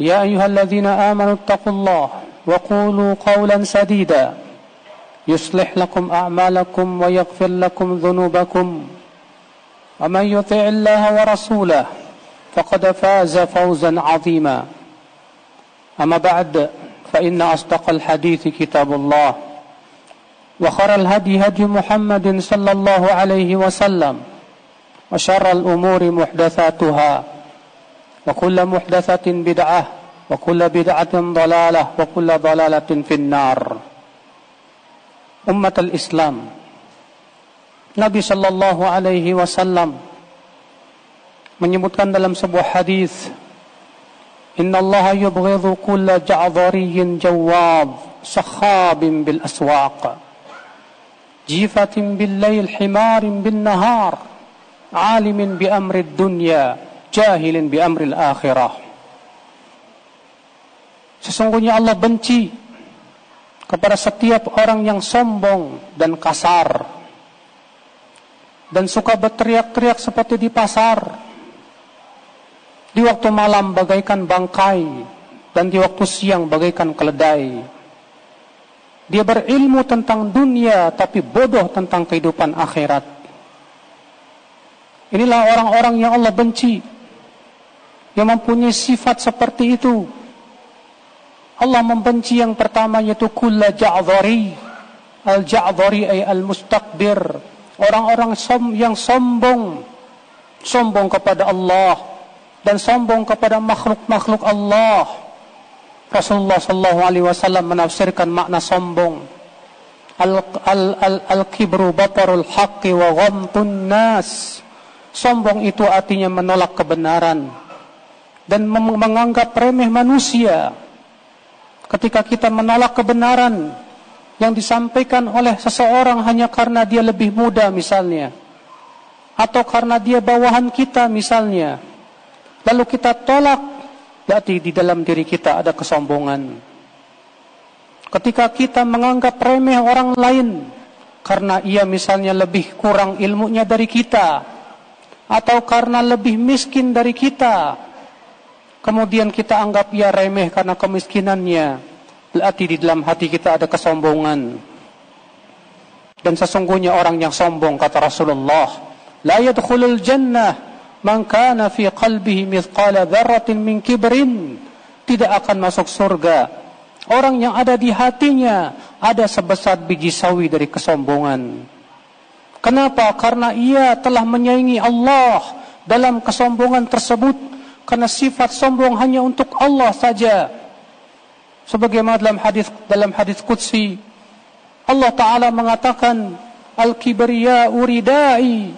يا أيها الذين آمنوا اتقوا الله وقولوا قولا سديدا. يصلح لكم أعمالكم ويغفر لكم ذنوبكم. ومن يطع الله ورسوله فقد فاز فوزا عظيما. أما بعد فإن أصدق الحديث كتاب الله. وخر الهدي هدي محمد صلى الله عليه وسلم. وشر الأمور محدثاتها. وكل محدثة بدعة وكل بدعة ضلالة وكل ضلالة في النار أمة الإسلام Nabi sallallahu alaihi wasallam menyebutkan dalam sebuah hadis Inna Allah yubghidhu kulla ja'dhariyyin jawab sakhabin bil aswaq jifatin bil layl himarin bin nahar alimin bi amri dunya jahilin bi amri akhirah. Sesungguhnya Allah benci kepada setiap orang yang sombong dan kasar dan suka berteriak-teriak seperti di pasar. Di waktu malam bagaikan bangkai dan di waktu siang bagaikan keledai. Dia berilmu tentang dunia tapi bodoh tentang kehidupan akhirat. Inilah orang-orang yang Allah benci yang mempunyai sifat seperti itu. Allah membenci yang pertama yaitu kulla ja'dhari al-ja'dhari ay al-mustakbir orang-orang som yang sombong. Sombong kepada Allah dan sombong kepada makhluk-makhluk Allah. Rasulullah sallallahu alaihi wasallam menafsirkan makna sombong. Al al al, al kibru batarul haqqi wa ghamtun nas. Sombong itu artinya menolak kebenaran dan menganggap remeh manusia ketika kita menolak kebenaran yang disampaikan oleh seseorang hanya karena dia lebih muda misalnya atau karena dia bawahan kita misalnya. Lalu kita tolak berarti di dalam diri kita ada kesombongan. Ketika kita menganggap remeh orang lain karena ia misalnya lebih kurang ilmunya dari kita atau karena lebih miskin dari kita kemudian kita anggap ia remeh karena kemiskinannya Berarti di dalam hati kita ada kesombongan. Dan sesungguhnya orang yang sombong kata Rasulullah, la yadkhulul jannah man kana fi qalbihi mithqala dzarratin min kibrin, tidak akan masuk surga. Orang yang ada di hatinya ada sebesar biji sawi dari kesombongan. Kenapa? Karena ia telah menyaingi Allah dalam kesombongan tersebut. Karena sifat sombong hanya untuk Allah saja. Sebagaimana dalam hadis dalam hadis qudsi Allah taala mengatakan al kibriya uridai.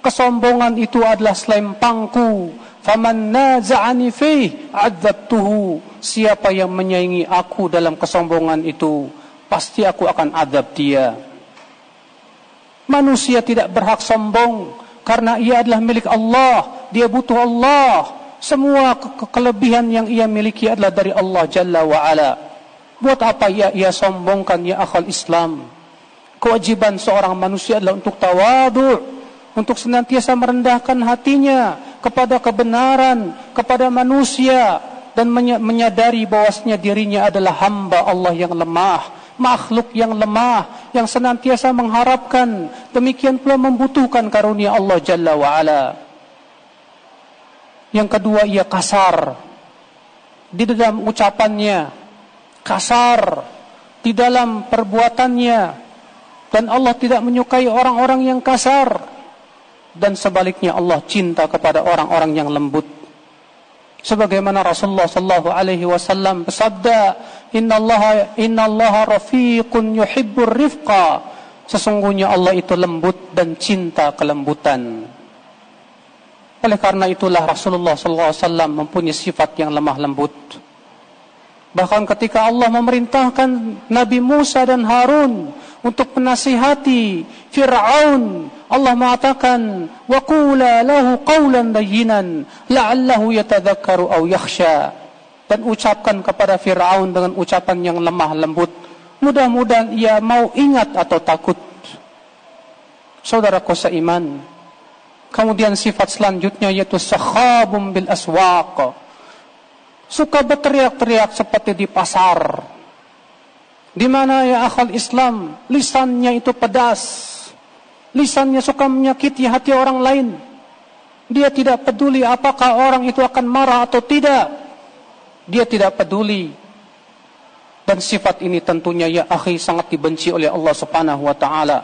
Kesombongan itu adalah selempangku faman naza'ani fi adzabtuhu. Siapa yang menyaingi aku dalam kesombongan itu pasti aku akan azab dia. Manusia tidak berhak sombong karena ia adalah milik Allah. Dia butuh Allah semua ke kelebihan yang ia miliki adalah dari Allah Jalla wa Ala. Buat apa ia ia sombongkan ya akal Islam? Kewajiban seorang manusia adalah untuk tawadu, untuk senantiasa merendahkan hatinya kepada kebenaran, kepada manusia dan menyadari bahwasanya dirinya adalah hamba Allah yang lemah, makhluk yang lemah yang senantiasa mengharapkan demikian pula membutuhkan karunia Allah Jalla wa Ala. Yang kedua ia kasar. di dalam ucapannya kasar di dalam perbuatannya. Dan Allah tidak menyukai orang-orang yang kasar. Dan sebaliknya Allah cinta kepada orang-orang yang lembut. Sebagaimana Rasulullah sallallahu alaihi wasallam bersabda innallaha innallaha rafiqun yuhibbur rifqa. Sesungguhnya Allah itu lembut dan cinta kelembutan oleh karena itulah Rasulullah wasallam mempunyai sifat yang lemah lembut. Bahkan ketika Allah memerintahkan Nabi Musa dan Harun untuk menasihati Fir'aun Allah mengatakan qula lahu qawlan layyinan la'allahu yatadhakkaru aw yakhsha. Dan ucapkan kepada Fir'aun dengan ucapan yang lemah lembut. Mudah-mudahan ia mau ingat atau takut. Saudara kuasa iman kemudian sifat selanjutnya yaitu sakhabum bil aswaq. Suka berteriak-teriak seperti di pasar. Di mana ya akal Islam lisannya itu pedas. Lisannya suka menyakiti hati orang lain. Dia tidak peduli apakah orang itu akan marah atau tidak. Dia tidak peduli. Dan sifat ini tentunya ya akhi sangat dibenci oleh Allah Subhanahu wa taala.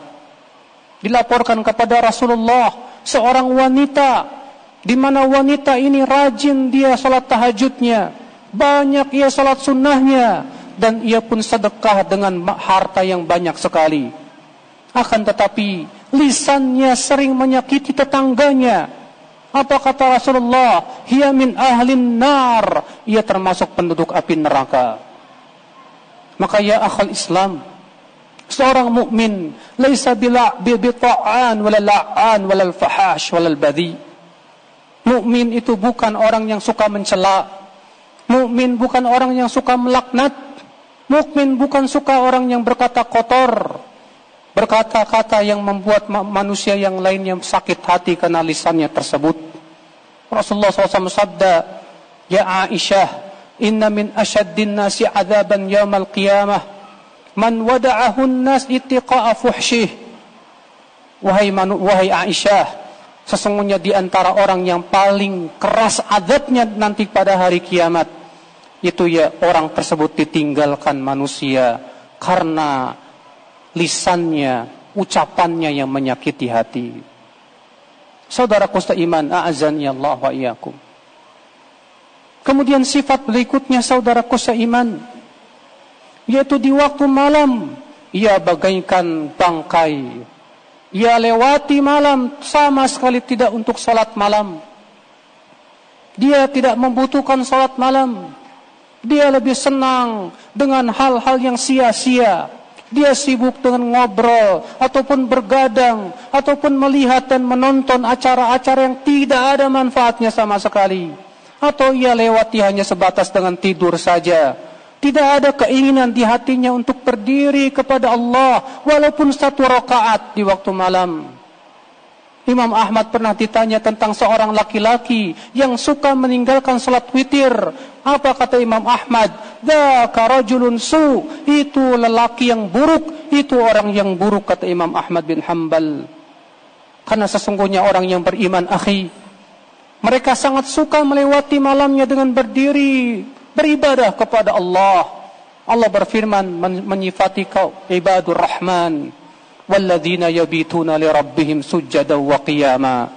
Dilaporkan kepada Rasulullah seorang wanita di mana wanita ini rajin dia salat tahajudnya banyak ia salat sunnahnya dan ia pun sedekah dengan harta yang banyak sekali. Akan tetapi lisannya sering menyakiti tetangganya. Apa kata Rasulullah? Hiya min ahlin nar. Ia termasuk penduduk api neraka. Maka ya akhal Islam, seorang mukmin laisa bila bi ta'an wala la'an wala fahash wala badhi. Mukmin itu bukan orang yang suka mencela. Mukmin bukan orang yang suka melaknat. Mukmin bukan suka orang yang berkata kotor, berkata-kata yang membuat manusia yang lainnya sakit hati karena lisannya tersebut. Rasulullah SAW sabda, Ya Aisyah, inna min asyaddin nasi azaban yawmal qiyamah, man wada'ahun nas itiqa'a fuhshih. Wahai, manu, wahai Aisyah, sesungguhnya di antara orang yang paling keras azabnya nanti pada hari kiamat, itu ya orang tersebut ditinggalkan manusia karena lisannya, ucapannya yang menyakiti hati. Saudara kusta iman, a'azani Allah wa iyakum. Kemudian sifat berikutnya saudara kusta iman, yaitu di waktu malam, ia bagaikan bangkai. Ia lewati malam sama sekali tidak untuk salat malam. Dia tidak membutuhkan salat malam. Dia lebih senang dengan hal-hal yang sia-sia. Dia sibuk dengan ngobrol ataupun bergadang ataupun melihat dan menonton acara-acara yang tidak ada manfaatnya sama sekali. Atau ia lewati hanya sebatas dengan tidur saja. Tidak ada keinginan di hatinya untuk berdiri kepada Allah walaupun satu rakaat di waktu malam. Imam Ahmad pernah ditanya tentang seorang laki-laki yang suka meninggalkan salat witir. Apa kata Imam Ahmad? Dzaka rajulun su. Itu lelaki yang buruk, itu orang yang buruk kata Imam Ahmad bin Hanbal. Karena sesungguhnya orang yang beriman akhi, mereka sangat suka melewati malamnya dengan berdiri beribadah kepada Allah. Allah berfirman menyifati kau ibadur rahman walladzina yabituna li rabbihim sujjadan wa qiyama.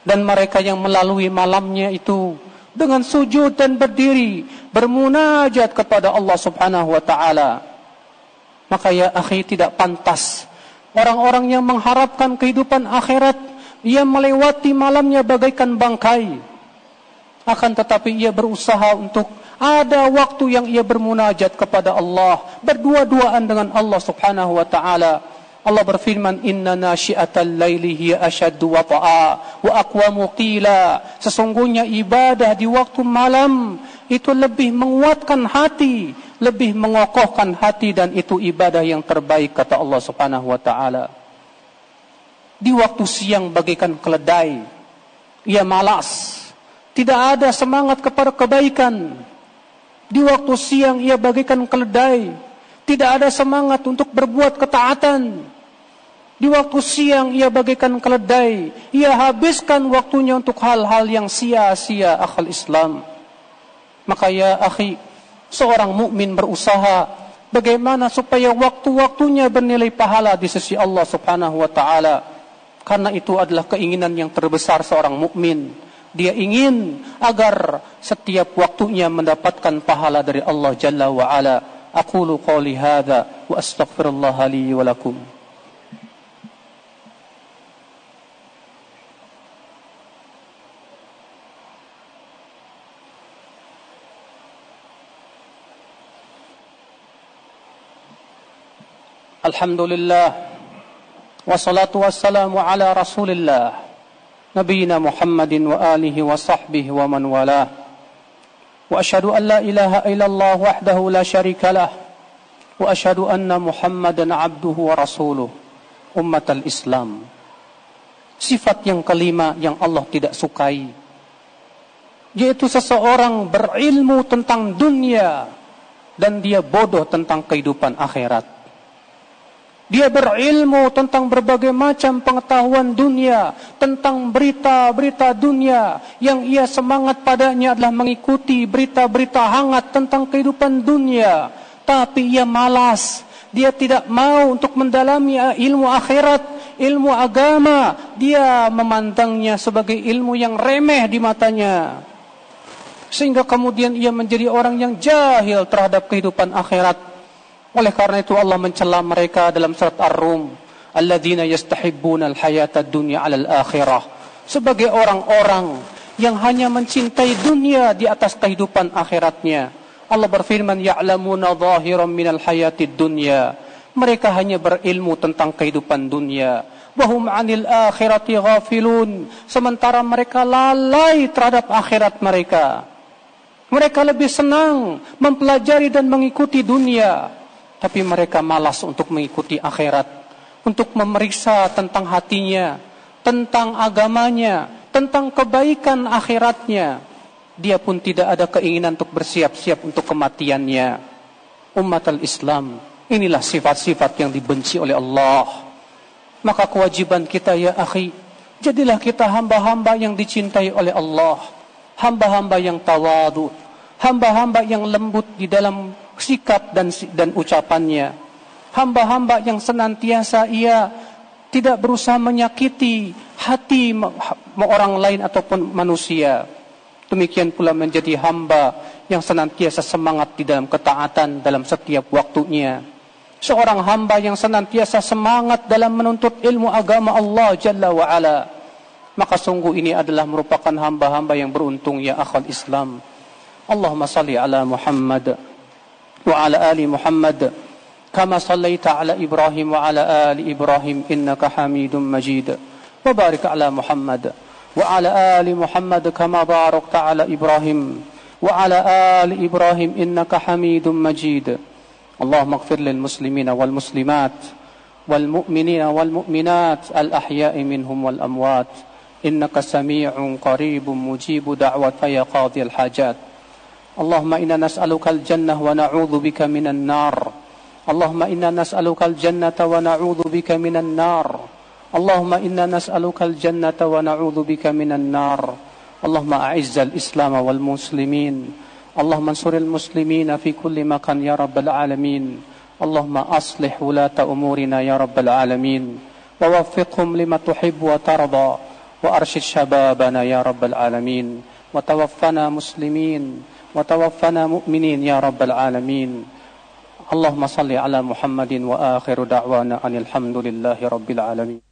Dan mereka yang melalui malamnya itu dengan sujud dan berdiri bermunajat kepada Allah Subhanahu wa taala. Maka ya akhi tidak pantas orang-orang yang mengharapkan kehidupan akhirat ia melewati malamnya bagaikan bangkai akan tetapi ia berusaha untuk ada waktu yang ia bermunajat kepada Allah berdua-duaan dengan Allah Subhanahu wa taala. Allah berfirman inna nasyiatal laili hiya ashaddu wata'a wa aqwamu qila. Sesungguhnya ibadah di waktu malam itu lebih menguatkan hati lebih mengokohkan hati dan itu ibadah yang terbaik kata Allah Subhanahu wa taala. Di waktu siang bagaikan keledai ia malas tidak ada semangat kepada kebaikan di waktu siang ia bagaikan keledai tidak ada semangat untuk berbuat ketaatan. Di waktu siang ia bagaikan keledai. Ia habiskan waktunya untuk hal-hal yang sia-sia akal Islam. Maka ya akhi, seorang mukmin berusaha bagaimana supaya waktu-waktunya bernilai pahala di sisi Allah Subhanahu wa taala. Karena itu adalah keinginan yang terbesar seorang mukmin. Dia ingin agar setiap waktunya mendapatkan pahala dari Allah Jalla wa Ala. Aqulu qawli hadha wa astaghfirullah li wa lakum. Alhamdulillah. Wassalatu wassalamu ala Rasulillah. نبينا محمد وآله وصحبه ومن والاه. وأشهد أن لا إله إلا الله وحده لا شريك له. وأشهد أن محمدا عبده ورسوله. أمة الإسلام. Sifat yang kelima yang Allah tidak sukai yaitu seseorang berilmu tentang dunia dan dia bodoh tentang kehidupan akhirat dia berilmu tentang berbagai macam pengetahuan dunia, tentang berita-berita dunia yang ia semangat padanya adalah mengikuti berita-berita hangat tentang kehidupan dunia. Tapi ia malas, dia tidak mau untuk mendalami ilmu akhirat, ilmu agama. Dia memandangnya sebagai ilmu yang remeh di matanya. Sehingga kemudian ia menjadi orang yang jahil terhadap kehidupan akhirat. Oleh karena itu Allah mencela mereka dalam surat Ar-Rum, alladzina yastahibbuna al-hayata ad-dunya 'ala al-akhirah. Sebagai orang-orang yang hanya mencintai dunia di atas kehidupan akhiratnya. Allah berfirman, ya'lamuna zahiran minal hayati dunya. Mereka hanya berilmu tentang kehidupan dunia. Wahum 'anil akhirati ghafilun. Sementara mereka lalai terhadap akhirat mereka. Mereka lebih senang mempelajari dan mengikuti dunia tapi mereka malas untuk mengikuti akhirat, untuk memeriksa tentang hatinya, tentang agamanya, tentang kebaikan akhiratnya. Dia pun tidak ada keinginan untuk bersiap-siap untuk kematiannya. Umat al-Islam, inilah sifat-sifat yang dibenci oleh Allah. Maka kewajiban kita ya akhi, jadilah kita hamba-hamba yang dicintai oleh Allah. Hamba-hamba yang tawadu, hamba-hamba yang lembut di dalam sikap dan dan ucapannya. Hamba-hamba yang senantiasa ia tidak berusaha menyakiti hati orang lain ataupun manusia. Demikian pula menjadi hamba yang senantiasa semangat di dalam ketaatan dalam setiap waktunya. Seorang hamba yang senantiasa semangat dalam menuntut ilmu agama Allah Jalla wa Ala. Maka sungguh ini adalah merupakan hamba-hamba yang beruntung ya akhal Islam. Allahumma salli ala Muhammad. وعلى آل محمد كما صليت على إبراهيم وعلى آل إبراهيم إنك حميد مجيد. وبارك على محمد وعلى آل محمد كما باركت على إبراهيم وعلى آل إبراهيم إنك حميد مجيد. اللهم اغفر للمسلمين والمسلمات والمؤمنين والمؤمنات الأحياء منهم والأموات. إنك سميع قريب مجيب دعوة يا قاضي الحاجات. اللهم إنا نسألك الجنة ونعوذ بك من النار. اللهم إنا نسألك الجنة ونعوذ بك من النار. اللهم إنا نسألك الجنة ونعوذ بك من النار. اللهم أعز الإسلام والمسلمين. اللهم انصر المسلمين في كل مكان يا رب العالمين. اللهم أصلح ولاة أمورنا يا رب العالمين. ووفقهم لما تحب وترضى. وأرشد شبابنا يا رب العالمين. وتوفنا مسلمين. وتوفنا مؤمنين يا رب العالمين اللهم صل على محمد وآخر دعوانا أن الحمد لله رب العالمين